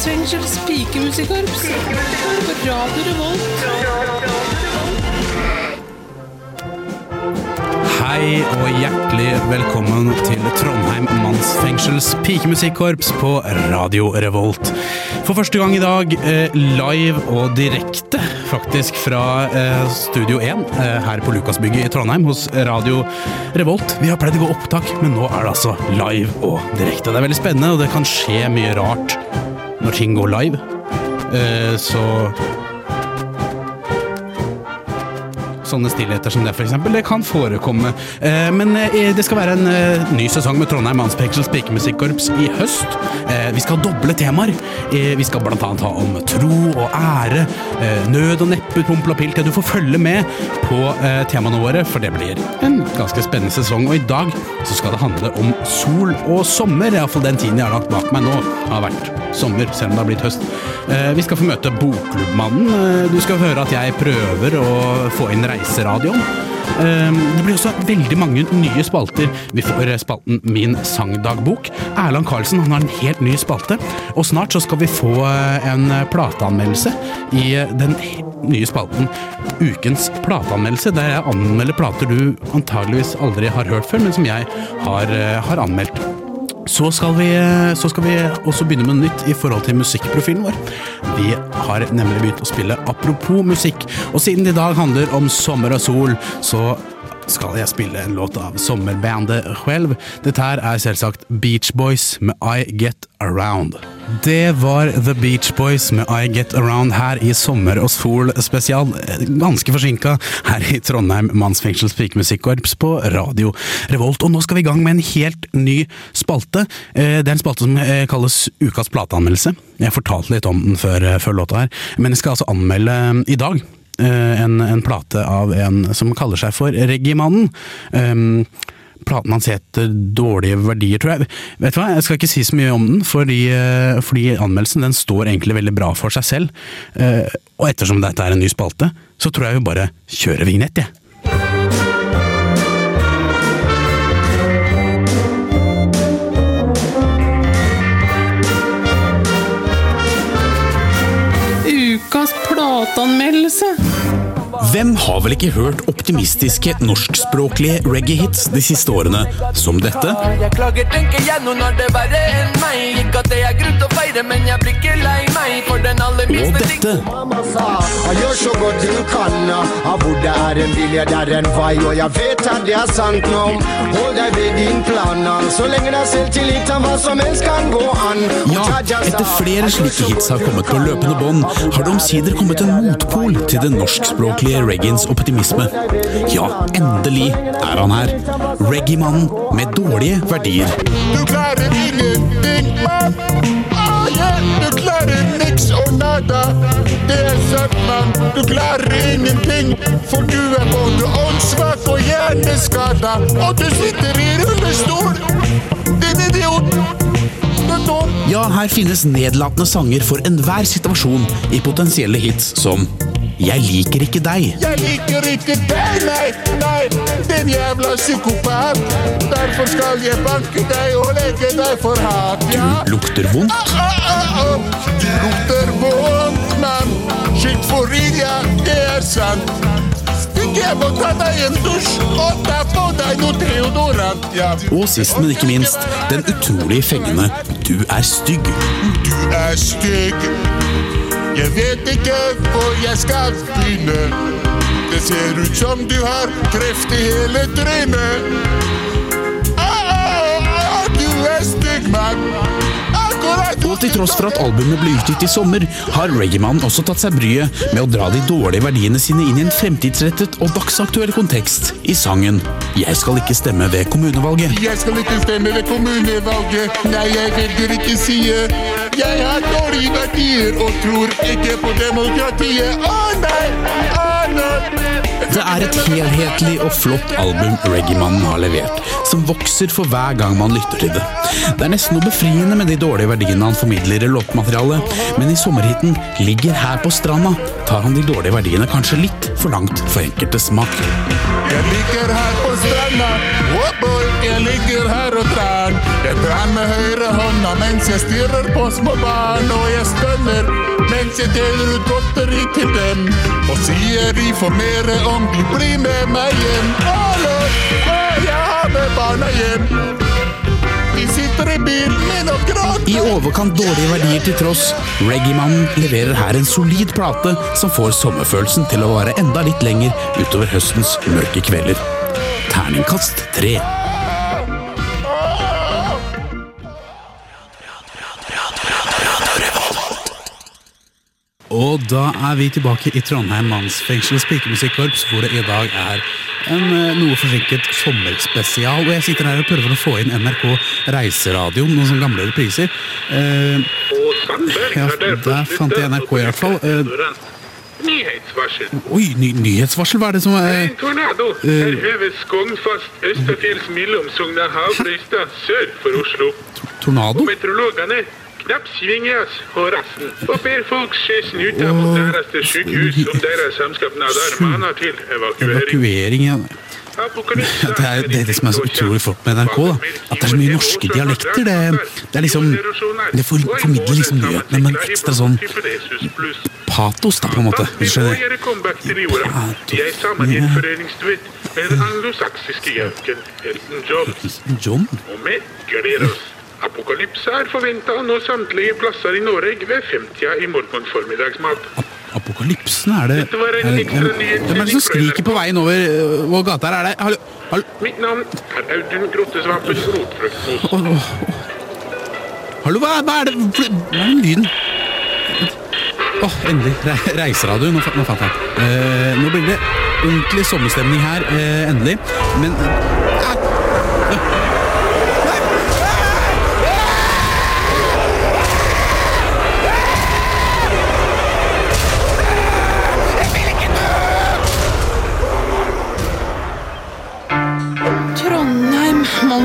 Mansfengsels pikemusikkorps. Radio Revolt. Hei og hjertelig velkommen til Trondheim Mannsfengsels pikemusikkorps på Radio Revolt. For første gang i dag eh, live og direkte, faktisk, fra eh, Studio 1 eh, her på Lukasbygget i Trondheim hos Radio Revolt. Vi har pleid å gå opptak, men nå er det altså live og direkte. Det er veldig spennende, og det kan skje mye rart når ting går live. Eh, så Sånne stillheter som det, eksempel, det kan forekomme. Eh, men eh, det skal være en eh, ny sesong med Trondheim Mannspeksels pikemusikkorps i høst. Vi skal doble temaer. Vi skal annet ha om tro og ære, nød og neppe, pompel og pilt. Ja, du får følge med på temaene våre, for det blir en ganske spennende sesong. Og i dag så skal det handle om sol og sommer. Iallfall den tiden jeg har lagt bak meg nå, har vært sommer, selv om det har blitt høst. Vi skal få møte Bokklubbmannen. Du skal høre at jeg prøver å få inn reiseradioen. Eh, Det blir også veldig mange nye spalter. Vi får spalten Min sangdagbok. Erland Karlsen han har en helt ny spalte. Og snart så skal vi få eh, en plateanmeldelse i den nye spalten Ukens plateanmeldelse, der jeg anmelder plater du antageligvis aldri har hørt før, men som jeg har, eh, har anmeldt. Så skal, vi, så skal vi også begynne med nytt i forhold til musikkprofilen vår. Vi har nemlig begynt å spille Apropos musikk, og siden det i dag handler om sommer og sol, så skal jeg spille en låt av sommerbandet selv. Dette her er selvsagt Beach Boys med I Get Around. Det var The Beach Boys med I Get Around her i Sommer og sol spesial. Ganske forsinka her i Trondheim Mannsfengsels pikemusikkorps på Radio Revolt. Og nå skal vi i gang med en helt ny spalte. Eh, Det er en spalte som eh, kalles Ukas plateanmeldelse. Jeg fortalte litt om den før, før låta her, men jeg skal altså anmelde eh, i dag eh, en, en plate av en som kaller seg for Reggimannen. Um, Platen hans heter Dårlige verdier, tror jeg. Vet du hva, Jeg skal ikke si så mye om den, fordi, eh, fordi anmeldelsen den står egentlig veldig bra for seg selv. Uh, Og ettersom dette er en ny spalte, så tror jeg vi bare kjører vignett, jeg. Ukas plateanmeldelse. Hvem har vel ikke hørt optimistiske norskspråklige reggae-hits de siste årene, som dette? Jeg klager, tenker jeg nå når det bare er enn meg. Ikke at det er grunn til å feire, men jeg blir ikke lei meg for den aller Og minste ting. dette? Mamma sa, «Jeg gjør så godt du kan Hvor det er en vilje, det er en vei Og jeg vet at det er sant nå Hold deg ved din plan. Så lenge det er selvtillit hva som helst kan gå an Ja, etter flere slike hits har kommet på løpende bånd, har det omsider kommet en motpol til det norskspråklige reggaeens optimisme. Ja, endelig er han her. Reggae-mannen med dårlige verdier. Du klarer ingenting, mann. Ah, yeah. Du klarer niks og nada. Det er sant, mann. Du klarer ingenting, for du er både åndssvak og hjerneskada. Og du sitter i rullestol. Din idiot. Ja, her finnes nedlatende sanger for enhver situasjon i potensielle hits som Jeg liker ikke deg. Jeg liker ikke deg, nei, nei, din jævla psykopat. Derfor skal jeg banke deg og legge deg for hat, ja. Du Lukter vondt. Ah, ah, ah. Du lukter vondt, mann. Skitt for real, ja, det er sant. Jeg må ta deg en dusj, og ta på deg noe deodorant, ja. Og sist, men ikke minst, den utrolig fengende Du er stygg. Du er stygg. Jeg vet ikke hvor jeg skal begynne. Det ser ut som du har kreft i hele trynet. Til tross for at albumet ble utgitt i sommer, har Reggae-mannen også tatt seg bryet med å dra de dårlige verdiene sine inn i en fremtidsrettet og dagsaktuell kontekst i sangen Jeg skal ikke stemme ved kommunevalget. Jeg skal ikke stemme ved kommunevalget. Nei, jeg velger ikke side. Jeg har dårlige verdier og tror ikke på demokratiet. Å nei, å Det er et helhetlig og flott album Reggae-mannen har levert, som vokser for hver gang man lytter til det. Det er nesten noe befriende med de dårlige verdiene han formidler i låtmaterialet, men i sommerhiten Ligger her på stranda tar han de dårlige verdiene kanskje litt for langt for enkelte smak. Jeg ligger her på stranda, oh boy, jeg ligger her og drar. Jeg er med høyre hånda mens jeg stirrer på små barn, og jeg stønner mens jeg deler ut godteri til dem. Og sier de får mere om de blir med meg hjem. Hallo, jeg har med barna hjem. De sitter i bilen min og gråter. I overkant dårlige verdier til tross, Reggae-mannen leverer her en solid plate som får sommerfølelsen til å vare enda litt lenger utover høstens mørke kvelder. Terningkast tre. Og da er vi tilbake i Trondheim mannsfengsels pikemusikkorps, hvor det i dag er en eh, noe forsinket sommerspesial. Og jeg sitter her og prøver å få inn NRK Reiseradio, noen sånne gamle repriser. Eh, ja, der fant jeg NRK i hvert fall. Eh, Nyhetsvarsel. oi, ny nyhetsvarsel, hva er det som En er tornado. Her heves Skognfast Østafjells Millom, Sogna Havbrøystad sør for Oslo. tornado? Og Meteorologene knappsvinges på rassen og ber folk se snuta mot nærmeste sykehus om deres samskapnader maner til evakuering. Evakuering, ja. Apokalypse Det er det, er det som er så utrolig flott med NRK. da At det er så mye norske dialekter. Det, det er liksom Det formidler liksom nyhetene med en ekstra sånn patos, da, på en måte. Hvis du skjønner. er med den anglosaksiske jauken Elton John. John? Og vi gleder oss. Apokalypse er forventa nå samtlige plasser i Norge ved 50 i morgen formiddagsmat. Apokalypsen, er det var er det- Hvem er det som skriker på veien over øh, gata her? Er det Hallo? hallo? Mitt navn er Audun Grottesvapen Rotfruktmos. Hallo, hva, hva er det Hva er den lyden? Åh, endelig. Re reiseradioen. Nå, nå fant jeg den. Eh, nå blir det ordentlig sommerstemning her. eh, endelig. Men eh,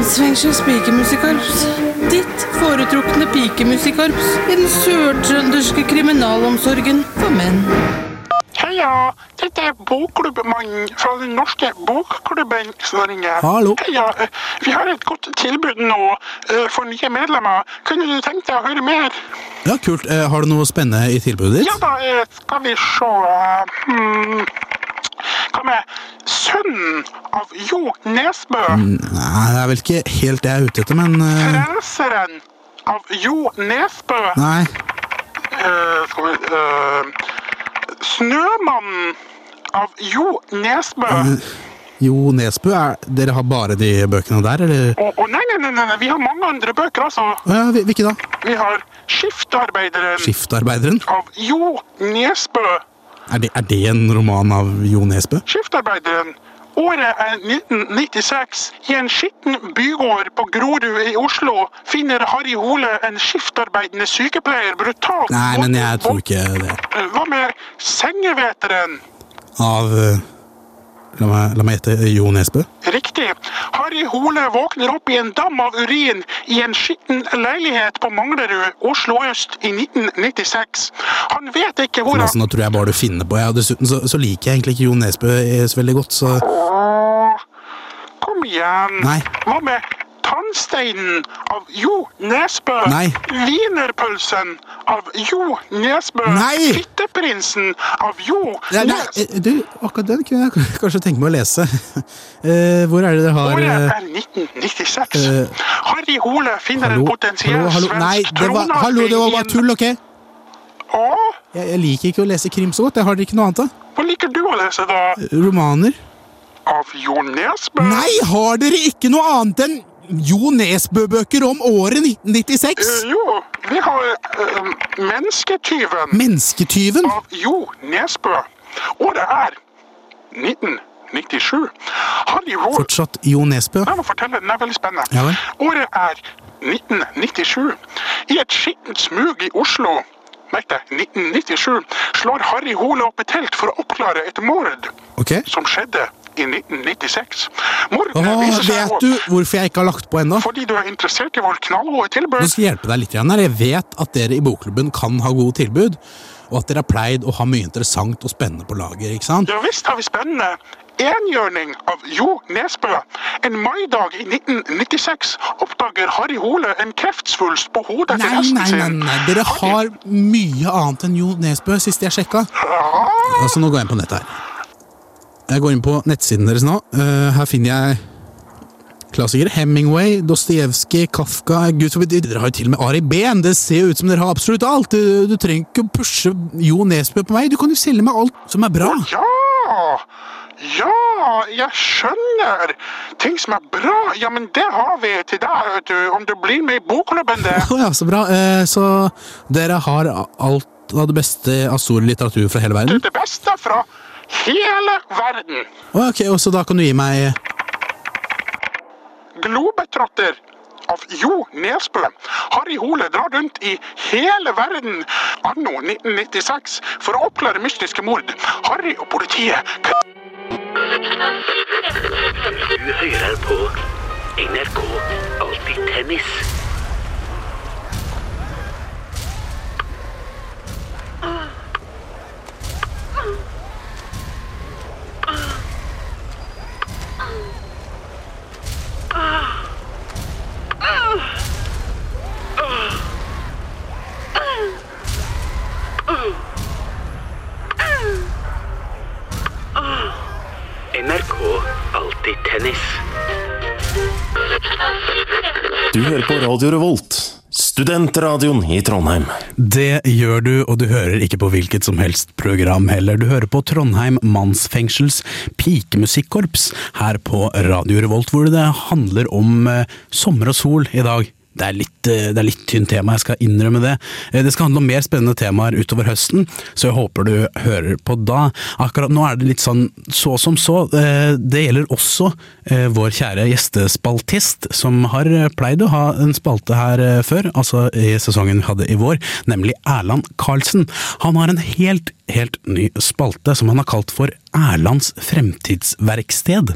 Mannsfengsels pikemusikkorps. Ditt foretrukne pikemusikkorps i den sørtrønderske kriminalomsorgen for menn. Heia, dette er Bokklubbmannen fra den norske bokklubben som ringer. Hallo. Heia, vi har et godt tilbud nå eh, for nye medlemmer. Kunne du tenkt deg å høre mer? ja, kult. Eh, har du noe spennende i tilbudet ditt? Ja da, eh, skal vi se hmm. Hva med sønnen av Jo Nesbø? Nei, det er vel ikke helt det jeg er ute etter, men uh... Frelseren av Jo Nesbø? Nei. Uh, skal vi uh, Snømannen av Jo Nesbø? Jo Nesbø, er, dere har bare de bøkene der, eller? Å oh, nei, nei, nei, nei, nei, vi har mange andre bøker altså. Ja, hvilke da? Vi har Skiftarbeideren Skiftarbeideren? av Jo Nesbø. Er det, er det en roman av Jo Nesbø? Skiftarbeideren. Året er 1996. I en skitten bygård på Grorud i Oslo finner Harry Hole en skiftarbeidende sykepleier brutalt Nei, men jeg tror ikke det. Hva med sengeveteren? Av eh, La meg, la meg gjette Jo Nesbø? Riktig. Harry Hole våkner opp i en dam av urin i en skitten leilighet på Manglerud, Oslo øst, i 1996. Han vet ikke hvor han altså, nå tror jeg bare du finner på. Ja, dessuten så, så liker jeg egentlig ikke Jo Nesbø eh, så veldig godt, så Åh, Kom igjen. Nei. Hva med Tannsteinen av Jo Nesbø? Nei. Wienerpølsen av Jo Nesbø? Nei. Fitteprinsen av Jo Nei, nei, eh, du, akkurat den kunne jeg kanskje tenke meg å lese. Uh, hvor er det dere har Året eh, er 1996. Uh, Harry Hole finner Hallo? en potensiell Hallo, hallo. Nei, svensk det var, hallo, det var bare tull, ok? Åh, Jeg, jeg liker ikke å lese krim så godt. Jeg har dere ikke noe annet, da? hva liker du å lese, da? Romaner? Av Jo Nesbø? Nei, har dere ikke noe annet enn Jo Nesbø-bøker om året 1996? Uh, jo, vi har uh, Mennesketyven. Mennesketyven? av Jo Nesbø. Året er 1997. Harry Fortsatt Jo Nesbø? Jeg må fortelle, den er veldig spennende. Ja. Året er 1997. I et skittent smug i Oslo merk deg, 1997, slår Harry Hole opp et telt for å oppklare et mord okay. som skjedde i 1996. Mordene Åh, viser seg vet du hvorfor jeg ikke har lagt på ennå? Fordi du er interessert i vår knallgode Nå skal jeg hjelpe deg litt igjen her. Jeg vet at dere i Bokklubben kan ha gode tilbud, og at dere har pleid å ha mye interessant og spennende på lager, ikke sant? Ja visst har vi spennende. Enhjørning av Jo Nesbø. En maidag i 1996 oppdager Harry Hole en kreftsvulst på hodet til Nei, hesten nei, nei, sin. nei, dere har mye annet enn Jo Nesbø, sist jeg sjekka. Altså, nå går jeg inn på nettet her. Jeg går inn på nettsiden deres nå. Eh, her finner jeg klassikere. Hemingway, Dostojevskij, Kafka Gud forbi, Dere har jo til og med Ari Behn! Det ser jo ut som dere har absolutt alt! Du, du trenger ikke å pushe Jo Nesbø på meg. Du kan jo selge meg alt som er bra. Ja, ja, jeg skjønner. Ting som er bra, ja, men det har vi til deg, vet du. Om du blir med i bokklubben, det. Å ja, så bra. Eh, så dere har alt av det beste av stor litteratur fra hele verden? Det beste fra hele verden. Ok, og så da kan du gi meg Globetrotter av Jo Nesbø. Harry Hole drar rundt i hele verden anno 1996 for å oppklare mystiske mord. Harry og politiet Du hører på NRK Alltid Tennis. Radio Revolt, studentradioen i Trondheim. Det gjør du, og du hører ikke på hvilket som helst program heller. Du hører på Trondheim mannsfengsels pikemusikkorps her på Radio Revolt, hvor det handler om eh, sommer og sol i dag. Det er, litt, eh, det er litt tynt tema, jeg skal innrømme det. Eh, Det skal handle om mer spennende temaer utover høsten, så jeg håper du hører på da. Akkurat nå er det litt sånn så som så. Eh, Det gjelder også vår kjære gjestespaltist, som har pleid å ha en spalte her før, altså i sesongen vi hadde i vår, nemlig Erland Karlsen. Han har en helt, helt ny spalte som han har kalt for Erlands fremtidsverksted.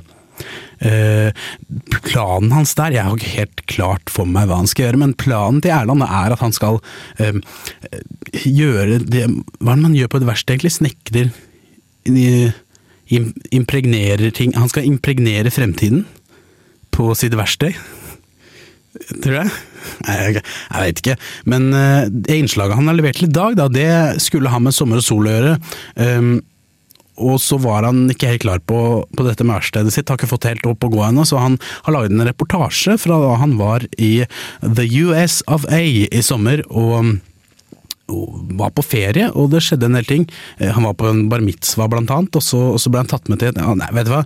Eh, planen hans der, jeg har ikke helt klart for meg hva han skal gjøre, men planen til Erland er at han skal eh, gjøre det Hva er det man gjør på et verksted, egentlig? Snekrer Impregnerer ting Han skal impregnere fremtiden på sitt verksted. Tror jeg? Jeg, jeg vet ikke. Men eh, det innslaget han har levert til i dag, da, det skulle ha med sommer og sol å gjøre. Um, og så var han ikke helt klar på, på dette med verkstedet sitt, har ikke fått helt opp å gå ennå, så han har laget en reportasje fra da han var i The US of A i sommer, og, var på ferie, og det skjedde en del ting. Eh, Han var på en bar mitzvah blant annet, og så, og så ble han tatt med til et Nei, vet du hva,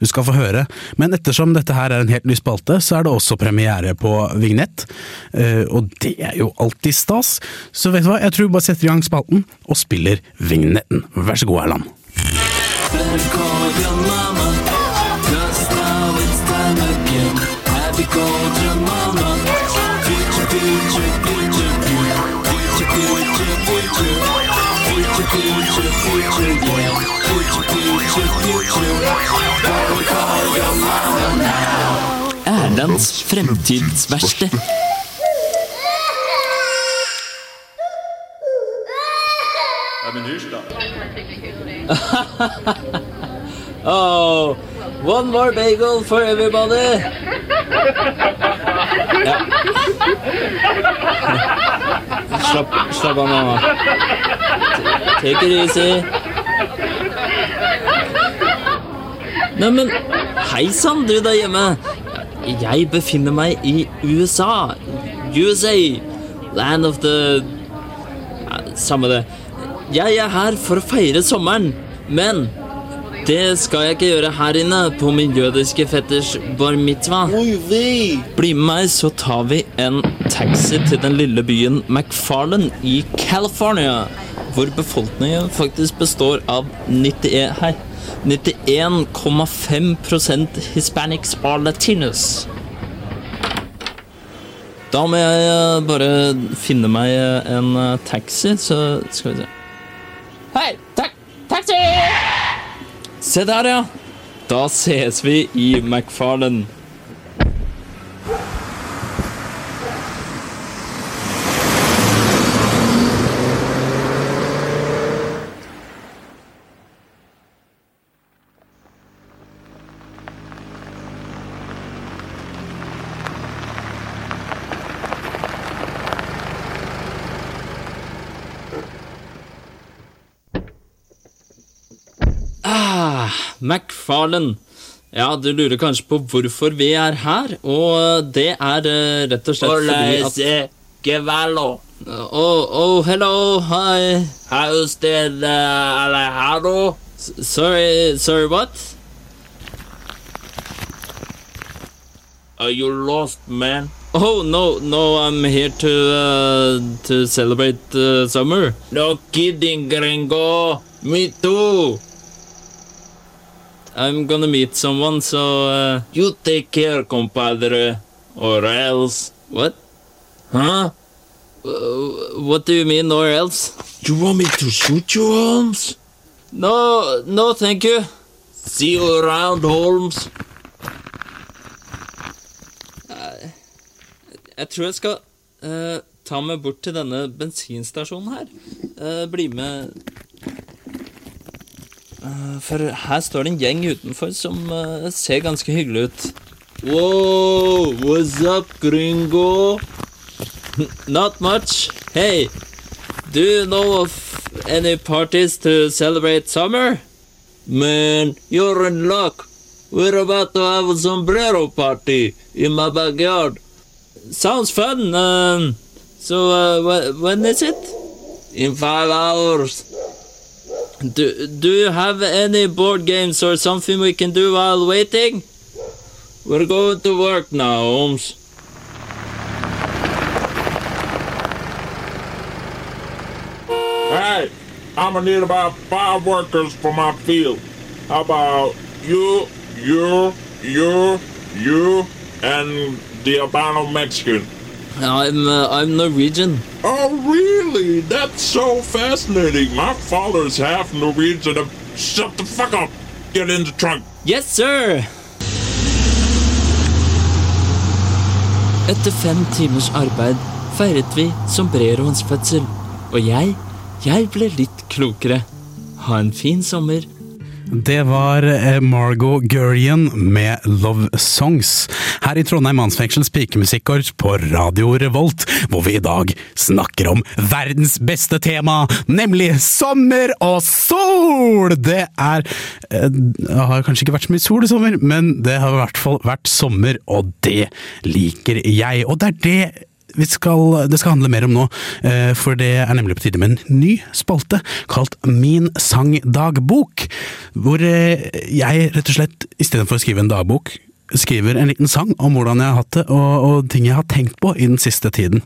du skal få høre. Men ettersom dette her er en helt ny spalte, så er det også premiere på Vignett, eh, og det er jo alltid stas. Så vet du hva, jeg tror vi bare setter i gang spalten, og spiller Vignetten. Vær så god, Erland. Erlands fremtidsverksted. Oh, one more bagel for everybody. Ja. Slapp, slapp av mamma. Take it easy. Neimen, hei sann, du der hjemme. Jeg befinner meg i USA. USA. Land of the ja, Samme det. Jeg er her for å feire sommeren, men det skal jeg ikke gjøre her inne på min jødiske fetters bar mitzvah. Bli med meg, så tar vi en taxi til den lille byen McFarland i California, hvor befolkningen faktisk består av 91,5% hispanics og latinos. Da må jeg bare finne meg en taxi, så skal vi se. Hei, ta taxi! Se der, ja. Da ses vi i McFarlane. Ah, McFarlane. Ja, du lurer kanskje på hvorfor vi er her, og det er uh, rett og slett fordi at Hola, Cavallo. Oh, oh, hello, hi. How's that, uh, Alejandro? S- Sorry, sorry, what? Are you lost, man? Oh, no, no, I'm here to, uh, to celebrate uh, summer. No kidding, gringo. Me too. I'm gonna meet someone, so, uh... You take care, compadre. Or else. What? Huh? Uh, what do you mean, or else? You want me to shoot you, Holmes? No, no, thank you. See you around, Holmes. Jeg tror jeg skal eh, ta meg bort til denne bensinstasjonen her. Eh, bli med For her står det en gjeng utenfor som uh, ser ganske hyggelig ut. Wow, what's up, gringo? Not much. Hey, do you know of any parties to celebrate summer? Man, you're in luck. We're about to have a sombrero party in my backyard. Sounds fun. Um, so, uh, wh- when is it? In five hours. Do, do you have any board games or something we can do while waiting? We're going to work now, Holmes. Hey, I'm gonna need about five workers for my field. How about you, you, you, you, and the albino Mexican? I'm, uh, I'm Norwegian. Oh, really? That's so fascinating. My father's half Norwegian. Shut the fuck up. Get in the trunk. Yes, sir! Etter fem timers arbeid feiret vi sombreroens fødsel, og jeg, jeg ble litt klokere. Ha en fin sommer. Det var eh, Margot Gurian med Love Songs. Her i Trondheim Mannsfengsel's pikemusikkorps på Radio Revolt, hvor vi i dag snakker om verdens beste tema, nemlig sommer og sol! Det er eh, Det har kanskje ikke vært så mye sol i sommer, men det har i hvert fall vært sommer, og det liker jeg. Og det er det skal, det skal handle mer om nå, eh, for det er nemlig på tide med en ny spalte kalt Min sangdagbok. Hvor eh, jeg rett og slett, istedenfor å skrive en dagbok, skriver en liten sang om hvordan jeg har hatt det og, og ting jeg har tenkt på i den siste tiden.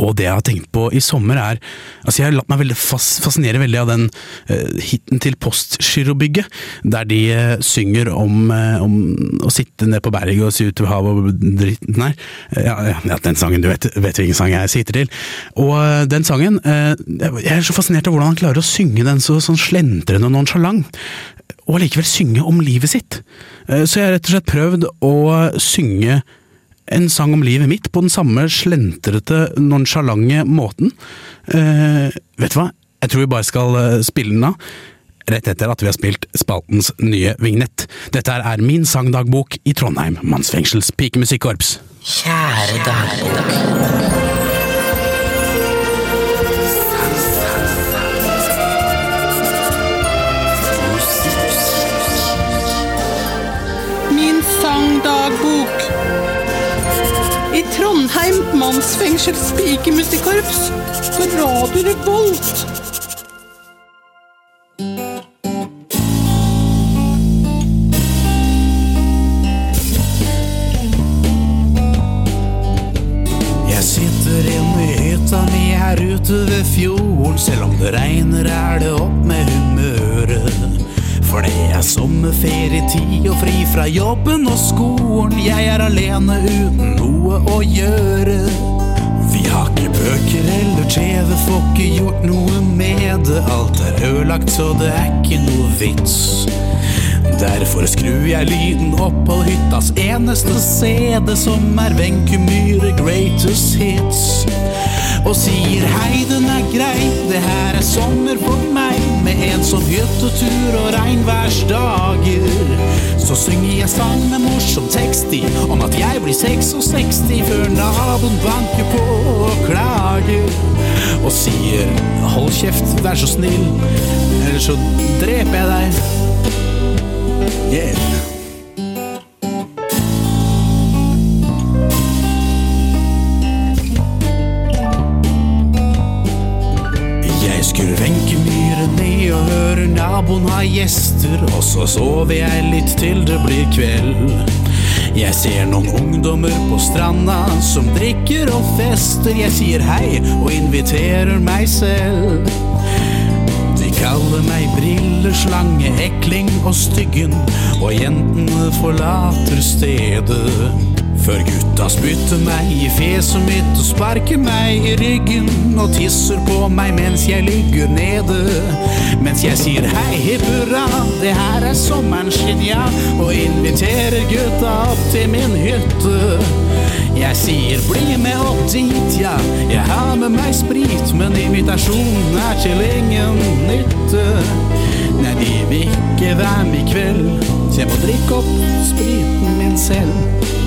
Og det jeg har tenkt på i sommer er Altså, jeg har latt meg veldig fas fascinere veldig av den uh, hiten til Postgirobygget, der de uh, synger om, uh, om å sitte ned på berget og se ut til havet og dritten her. Ja, ja, den sangen, du vet, vet hvilken sang jeg sitter til. Og den sangen Jeg er så fascinert av hvordan han klarer å synge den så sånn slentrende og nonsjalant. Og allikevel synge om livet sitt. Så jeg har rett og slett prøvd å synge en sang om livet mitt på den samme slentrete, nonsjalante måten. Eh, vet du hva? Jeg tror vi bare skal eh, spille den av. Rett etter at vi har spilt spaltens nye vignett. Dette er min sangdagbok i Trondheim Mannsfengsels pikemusikkorps. Kjære dagbok. Trondheim mannsfengsels pikemusikkorps på Radio Revolt. Jeg sitter inne i hytta mi her ute ved fjorden. Selv om det regner, er det opp med humøret. For det er sommerferietid og fri fra jobben og skolen. Jeg er alene uten noe å gjøre. Vi har ikke bøker eller TV, får ikke gjort noe med det. Alt er ødelagt, så det er ikke noe vits. Derfor skrur jeg lyden opp på hyttas eneste CD, som er Wenche Greatest Hits. Og sier hei, den er grei, det her er sommer for meg. Med ensom hyttetur og regnværsdager. Så synger jeg sang med morsom tekst i om at jeg blir 66 før naboen banker på og klager. Og sier hold kjeft, vær så snill, ellers så dreper jeg deg. Yeah. Skrur Wenche ned og hører naboen ha gjester, og så sover jeg litt til det blir kveld. Jeg ser noen ungdommer på stranda som drikker og fester. Jeg sier hei og inviterer meg selv. De kaller meg brilleslange, ekling og styggen, og jentene forlater stedet. Før gutta spytter meg i fjeset mitt og sparker meg i ryggen og tisser på meg mens jeg ligger nede. Mens jeg sier hei, hipp hurra, det her er sommerens ja, og inviterer gutta opp til min hytte. Jeg sier bli med opp dit, ja, jeg har med meg sprit, men invitasjonen er til ingen nytte. Nei, de vil ikke være med i kveld, så jeg må drikke opp spriten min selv.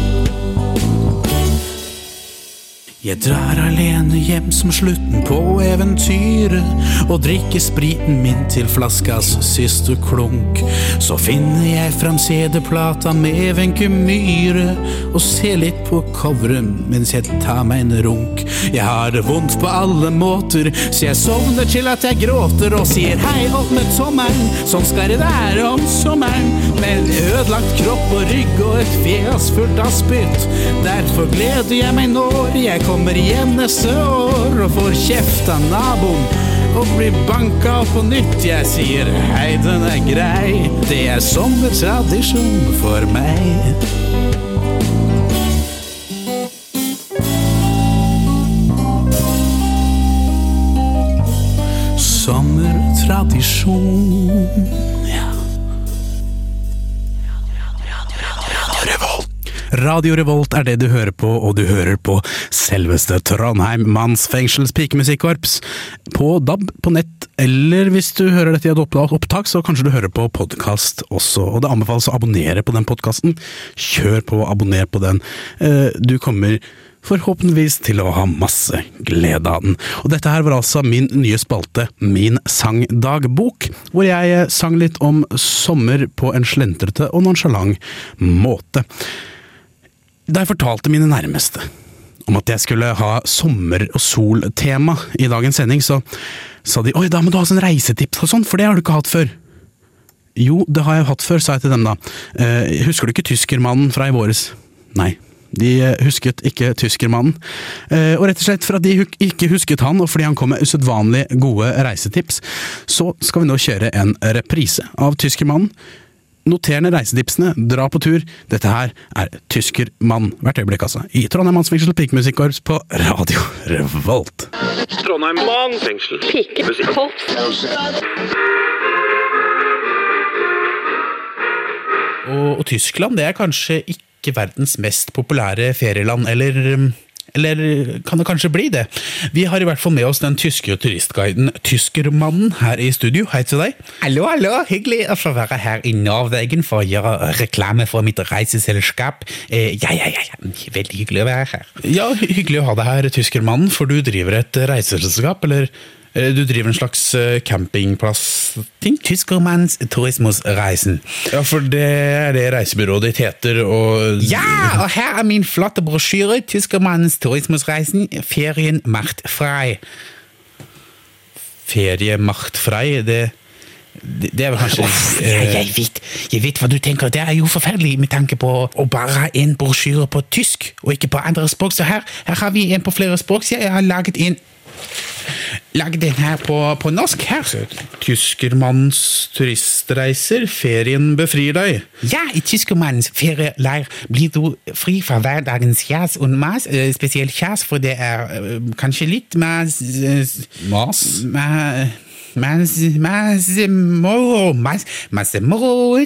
Jeg drar alene hjem som slutten på eventyret og drikker spriten min til flaskas siste klunk. Så finner jeg fram CD-plata med Wenche Myhre og ser litt på coveret mens jeg tar meg en runk. Jeg har det vondt på alle måter, så jeg sovner til at jeg gråter og sier hei opp med tommelen, sånn skal det være om sommeren. Med en ødelagt kropp og rygg og et fjes fullt av spytt. Derfor gleder jeg meg når jeg kommer igjen neste år og får kjeft av naboen og blir banka på nytt. Jeg sier hei, den er grei, det er sommertradisjon for meg. Sommertradisjon, Radio Revolt er det du hører på, og du hører på selveste Trondheim mannsfengsels pikemusikkorps. På DAB, på nett, eller hvis du hører dette i et opptak, så kanskje du hører på podkast også. Og det anbefales å abonnere på den podkasten. Kjør på, abonner på den. Eh, Du kommer forhåpentligvis til å ha masse glede av den. Og dette her var altså min nye spalte, Min sangdagbok, hvor jeg sang litt om sommer på en slentrete og nonsjalant måte. Da jeg fortalte mine nærmeste om at jeg skulle ha sommer- og sol-tema i dagens sending, så sa de oi, da må du ha sånn reisetips og sånn, for det har du ikke hatt før. Jo, det har jeg hatt før, sa jeg til dem da. Eh, husker du ikke tyskermannen fra i våres? Nei. De eh, husket ikke tyskermannen. Eh, og rett og slett for at de ikke husket han, og fordi han kom med usedvanlig gode reisetips, så skal vi nå kjøre en reprise av Tyskermannen. Noter ned reisetipsene, dra på tur. Dette her er Tyskermann hvert øyeblikk, altså. I Trondheim Mannsfengsel Pikemusikkorps på Radio Revolt. Trondheim mannsfengsel. Og, og Tyskland det er kanskje ikke verdens mest populære ferieland, eller um, eller kan det kanskje bli det? Vi har i hvert fall med oss den tyske turistguiden Tyskermannen her i studio. Hei til deg. Hallo, hallo. Hyggelig å få være her i Norwegen for å gjøre reklame for mitt reiseselskap. Eh, ja, ja, ja, ja. Veldig hyggelig å være her. Ja, hyggelig å ha deg her, Tyskermannen, for du driver et reiseselskap, eller du driver en slags eh, campingplass-ting? Tyskermanns turismusreisen. Ja, for det er det reisebyrået ditt heter, og Ja, og her er min flotte brosjyre. Tyskermannens turismusreisen. Ferien macht frei. Ferie macht frei, det Det, det er vel kanskje Ja, eh, jeg vet, jeg vet hva du tenker. Det er jo forferdelig med tanke på å bare ha en brosjyre på tysk, og ikke på andre språk. Så her, her har vi en på flere språk. Så jeg har laget en Laget den her på, på norsk. Her. Tyskermannens turistreiser, ferien befrir deg. Ja, i tyskermannens ferieleir blir du fri fra hverdagens kjas og mas. eh, Spesielt kjas, for det er eh, kanskje litt mas Mas? Mas? Ma- Mas, mas, moro, mas, masse moro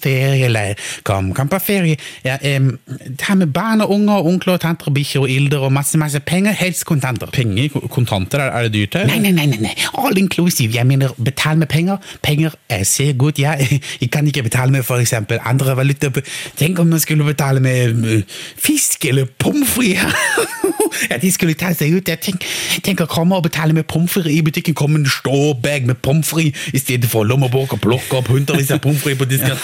ferieleir. Kom, kom på ferie. Ja, em, ta med barn og unger, onkler, tanter, bikkjer og ilder og masse, masse penger, helst kontanter. Penger? Kontanter? Er, er det dyrt her? Nei, nei, nei, nei, all inclusive. Jeg mener, betal med penger. Penger er ser godt, ja. Jeg kan ikke betale med for eksempel andre valuta. Tenk om man skulle betale med eh, fisk eller pommes frites. ja, de skulle ta seg ut. Jeg tenk, tenk å komme og betale med pommes frites i butikken. Kommer en stor bag med pommes frites i stedet for lommebok og plukke opp hundrevis av pommes frites på disken.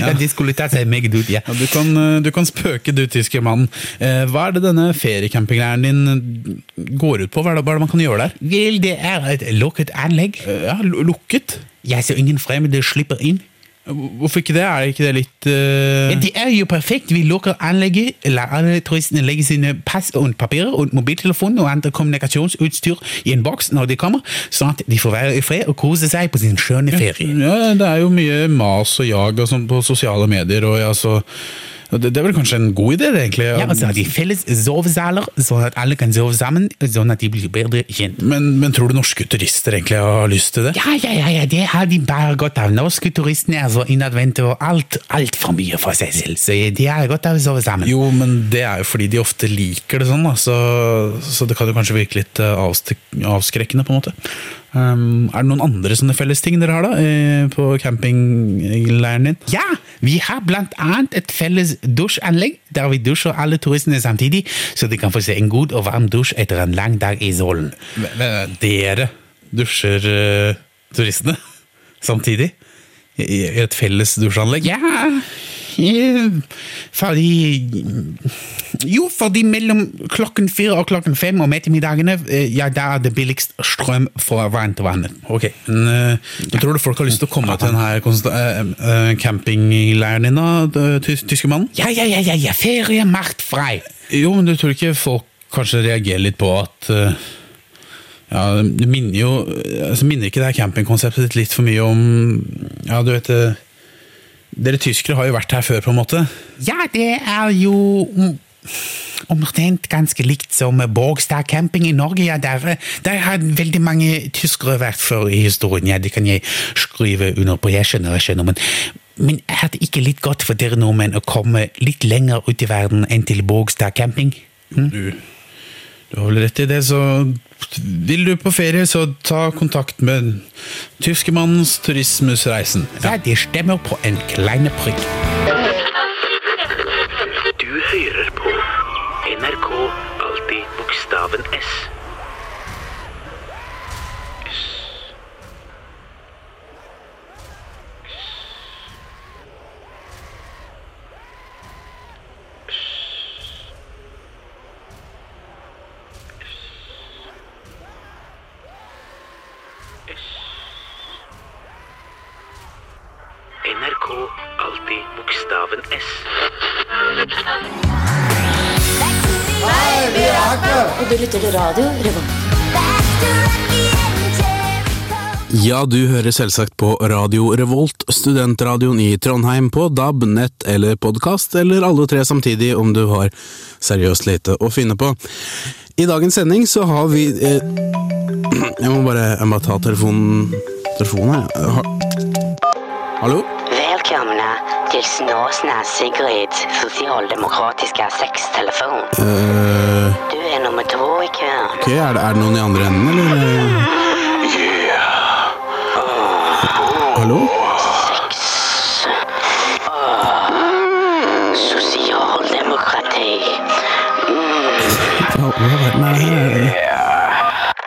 ja, de skulle seg meget ut, ja. Ja, du, kan, eh, du kan spøke, du tyskermann. Eh, hva er det denne feriecampingleiren din går ut på? Hva er det, hva er det man kan gjøre der? Vel, det er et lukket anlegg. Ja, lukket? Ja, så ingen fremmede slipper inn. Hvorfor ikke det? Er ikke det litt uh... Ja, det er jo perfekt. Vi lukker anlegget, lar alle turistene legge sine pass og papirer og mobiltelefon og andre kommunikasjonsutstyr i en boks når de kommer, sånn at de får være i fred og kose seg på sin skjønne ferie. Ja, det er jo mye mas og jag og sånn på sosiale medier. Og ja, så, det, er vel kanskje en god idé, egentlig? Ja, altså de felles sovesaler, sånn at alle kan sove sammen, sånn at de blir bedre kjent. men, men tror du norske turister egentlig har lyst til det? Ja, ja, ja, ja, det har de bare godt av. Norske turistene er så innadvendte og alt, altfor mye for seg selv, så de har godt av å sove sammen. Jo, men det er jo fordi de ofte liker det sånn, da. Så, så det kan jo kanskje virke litt eh, avskrekkende, på en måte. Um, er det noen andre sånne fellesting dere har da, eh, på campingleiren din? Ja, vi har blant annet et felles dusjanlegg, der vi dusjer alle turistene samtidig, så de kan få se en god og varm dusj etter en lang dag i solen. Dere dusjer uh, turistene samtidig? I, I et felles dusjanlegg? Ja, fordi Jo, fordi mellom klokken fire og klokken fem om ettermiddagene, eh, ja, da er det billigst strøm for varmt vann. Ok, men jeg tror du folk har lyst til å komme til denne eh, eh, campingleiren din, da, tyske mannen? Ja, ja, ja, ja, ja, ferie macht frei. Jo, men du tror ikke folk kanskje reagerer litt på at eh, Ja, det minner jo altså Minner ikke det her campingkonseptet litt for mye om Ja, du vet det Dere tyskere har jo vært her før, på en måte. Ja, det er jo mm, omtrent ganske likt som Borgstad camping i Norge. Ja, der, der har veldig mange tyskere vært før i historien. Ja, det kan jeg skrive under på. Jeg skjønner, jeg skjønner. Men, men er det ikke litt godt for dere nordmenn å komme litt lenger ut i verden enn til Borgstad camping? Hm? Du, du har vel rett i det, så vil du på ferie, så ta kontakt med Tyskermannens Turismusreisen. Ja, de stemmer på en kleine prikk. Du hører på NRK Alltid bokstaven S. Ja, du hører selvsagt på Radio Revolt, studentradioen i Trondheim på DAB, nett eller podkast, eller alle tre samtidig om du har seriøst lite å finne på. I dagens sending så har vi eh, Jeg må bare, jeg må ta telefonen Telefonen her. Ha, hallo? Velkommen til Snåsna Sigrids sosialdemokratiske sextelefon. Uh, Du er nummer to i køen. ok, er det, er det noen i andre enden, eller? Hallo? Sosialdemokrati.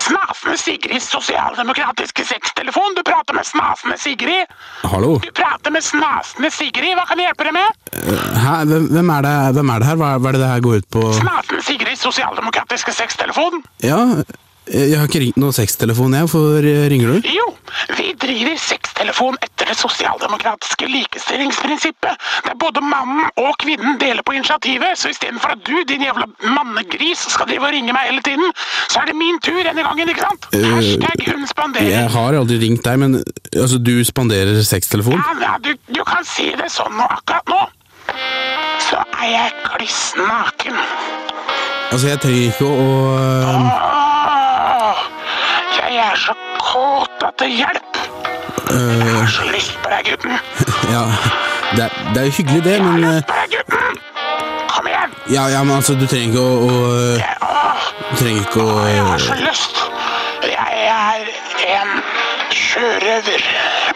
Snasende Sigrids sosialdemokratiske sextelefon. Du prater med Snasende Sigrid. Hallo? Du prater med Snasende Sigrid. Hva kan jeg hjelpe deg med? Hæ, hvem, er det, hvem er det her? Hva, hva er det det her går ut på? Snasende Sigrids sosialdemokratiske sextelefon. Ja, Eh, Jeg har ikke ringt noen sextelefon, jeg. Hvorfor eh, ringer du? Jo, vi driver sextelefon etter det sosialdemokratiske likestillingsprinsippet, der både mannen og kvinnen deler på initiativet, så istedenfor at du, din jævla mannegris, skal drive og ringe meg hele tiden, så er det min tur denne gangen, ikke sant? Eh, Hashtag hun spanderer. Jeg har aldri ringt deg, men altså, du spanderer sextelefon? Ja, ja du, du kan si det sånn nå, akkurat nå. Så er jeg kliss naken. Altså, jeg trenger ikke å, å eh, er så kåt at det hjelper. Jeg øh, har så lyst på deg, gutten. Ja, det er, det er jo hyggelig det, men Jeg har lyst På deg, gutten. Kom igjen. ja, ja, men altså, du trenger ikke å, å øh, Du trenger ikke å Jeg har så lyst. Jeg er en sjørøver,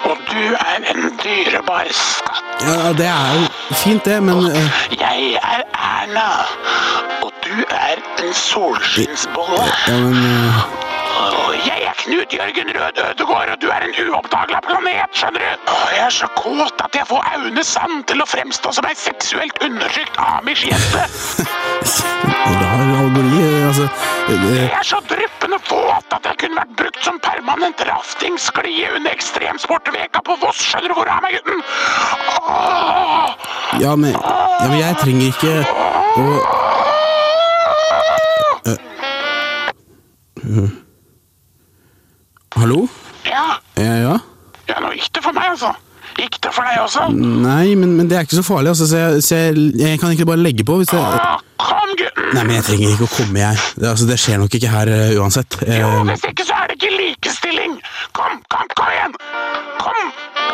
og du er en dyrebar skatt. Ja, det er jo fint, det, men øh, Jeg er Erna, og du er en solskinnsbolle. Ja, men jeg er Knut Jørgen Rød Ødegård, og du er en uoppdagelig planet, skjønner du? Jeg er så kåt at jeg får Aune Sand til å fremstå som ei seksuelt undertrykt amish-jente. rar algori, altså Jeg er så dryppende våt at jeg kunne vært brukt som permanent raftingsklie under ekstremsportveka på Voss. Skjønner du hvor er meg, gutten? Åh, ja, men, ja, men jeg trenger ikke å Uh. Hallo? ja. Ja, ja? ja, nå gikk det for meg, altså. Gikk det for deg også? Nei, men, men det er ikke så farlig, altså, så jeg, så jeg, jeg kan ikke bare legge på hvis jeg Kom, gutten! Nei, men jeg trenger ikke å komme, jeg. Det, altså, det skjer nok ikke her uh, uansett. Jo, Eh, hvis ikke så er det ikke likestilling. Kom, kom, kom igjen. Kom,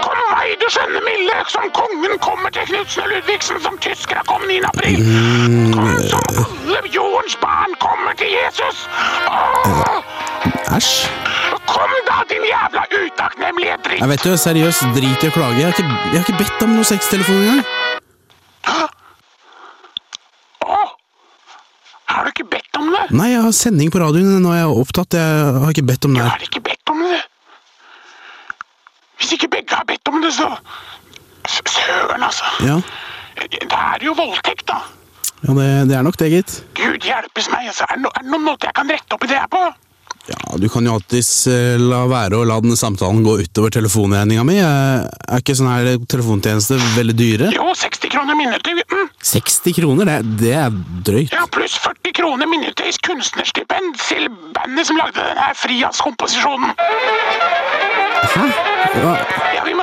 kom meg, du skjønne milde, som kongen kommer til Knutsen og Ludvigsen, som tyskere kom 9. april. Kom, som alle jordens barn kommer til Jesus. Åh, Æsj. Kom da, din jævla utakknemlige dritt. Jeg vet du, seriøst, drit i å klage. Jeg har ikke, jeg har ikke bedt om noe sextelefon engang. Har du ikke bedt om det? Nei, jeg har sending på radioen. Nå er jeg opptatt. Jeg har ikke bedt om det. Du Har ikke bedt om det? Hvis ikke begge har bedt om det, så Søren, altså. Ja, Da er det jo voldtekt, da. ja det, det er nok det, gitt. Gud hjelpes meg, altså. Er det, no, er det noen måte jeg kan rette opp i det her på? Ja, Du kan jo alltids eh, la være å la denne samtalen gå utover telefonregninga mi. Eh, Er ikke sånn her telefontjeneste veldig dyre? Jo, 60 kroner minuttet, gutten. 60 kroner, det, det er drøyt. Ja, pluss 40 kroner minuttet i kunstnerstipend til bandet som lagde denne frijazzkomposisjonen. Hæ? Ja,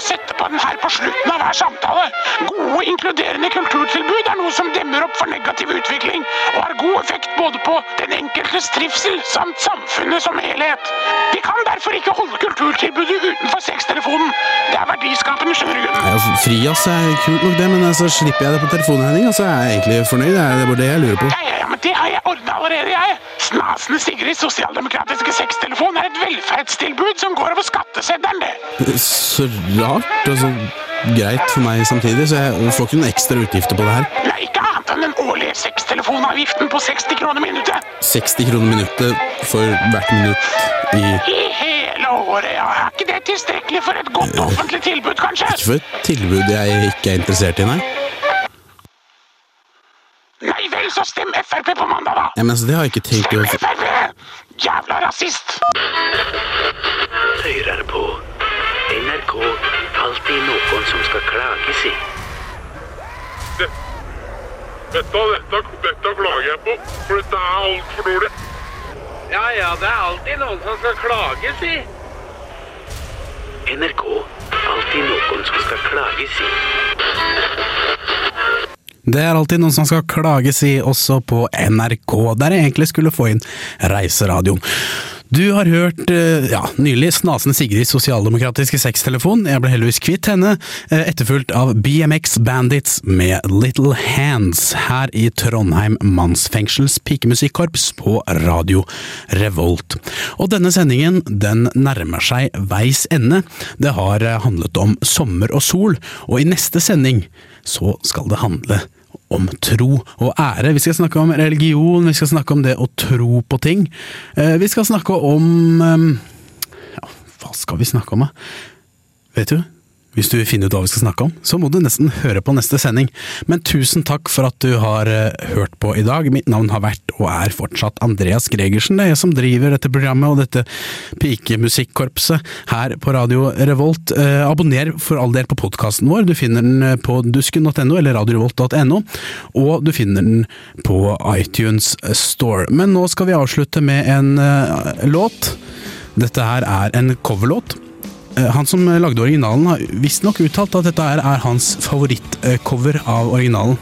sette på den her på slutten av hver samtale. Gode, inkluderende kulturtilbud er noe som demmer opp for negativ utvikling, og har god effekt både på den enkeltes trivsel samt samfunnet som helhet. Vi kan derfor ikke holde kulturtilbudet utenfor sextelefonen. Det er verdiskapende, skjønner altså, Frias er kult nok, det, men så slipper jeg det på telefonregning, og så er jeg egentlig fornøyd. Det det er bare det jeg lurer på. Ja, ja, ja, men det har jeg ordna allerede, jeg. Snasende Sigrids sosialdemokratiske sextelefon er et velferdstilbud som går over skatteseddelen, det. Så rart, og så greit for meg samtidig, så jeg får ikke noen ekstra utgifter på det her. Nei, ikke annet enn den årlige sextelefonavgiften på 60 kroner minuttet. 60 kroner minuttet for hvert minutt i I hele året, ja. Er ikke det tilstrekkelig for et godt offentlig tilbud, kanskje? Ikke for et tilbud jeg ikke er interessert i, nei. Nei vel, så stem Frp på mandag, da. Ja, men altså, det har jeg ikke tenkt å Frp! Jævla rasist! Høyre er på NRK Alltid noen som skal klages i. Dette, dette, dette klager jeg på, for dette er altfor dårlig. Ja, ja, det er alltid noen som skal klages i. NRK Alltid noen som skal klages i. Det er alltid noen som skal klages i, også på NRK, der jeg egentlig skulle få inn reiseradioen. Du har hørt eh, ja, nylig snasen Sigrids sosialdemokratiske sextelefon. Jeg ble heldigvis kvitt henne, eh, etterfulgt av BMX Bandits med Little Hands her i Trondheim mannsfengsels pikemusikkorps på Radio Revolt. Og denne sendingen den nærmer seg veis ende. Det har eh, handlet om sommer og sol, og i neste sending så skal det handle om tro og ære. Vi skal snakke om religion, vi skal snakke om det å tro på ting. Eh, Vi skal snakke om eh, Ja, hva skal vi snakke om, da? Vet du? Hvis du vil finne ut hva vi skal snakke om, så må du nesten høre på neste sending. Men tusen takk for at du har eh, hørt på i dag. Mitt navn har vært og er fortsatt Andreas Gregersen. Det er jeg som driver dette programmet og dette pikemusikkorpset her på Radio Revolt. Eh, abonner for all del på podkasten vår. Du finner den eh, på dusken.no eller radiorevolt.no, og du finner den på iTunes Store. Men nå skal vi avslutte med en låt. Dette her er en coverlåt. Eh, Han som lagde originalen har visstnok uttalt at dette er, er hans favorittcover av originalen.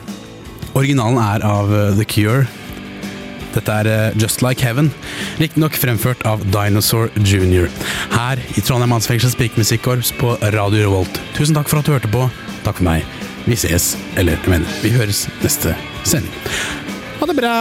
Originalen er av eh, The Cure. Dette er eh, Just Like Heaven, riktignok fremført av Dinosaur Jr. Her i Trondheim Mannsfengsels Pikemusikkorps på Radio Revolt. Tusen takk for at du hørte på. Takk for meg. Vi ses, eller jeg mener, vi høres neste sending. Ha det bra!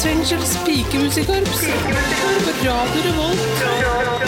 Mannsfengsels pikemusikkorps. På Radio Revolt.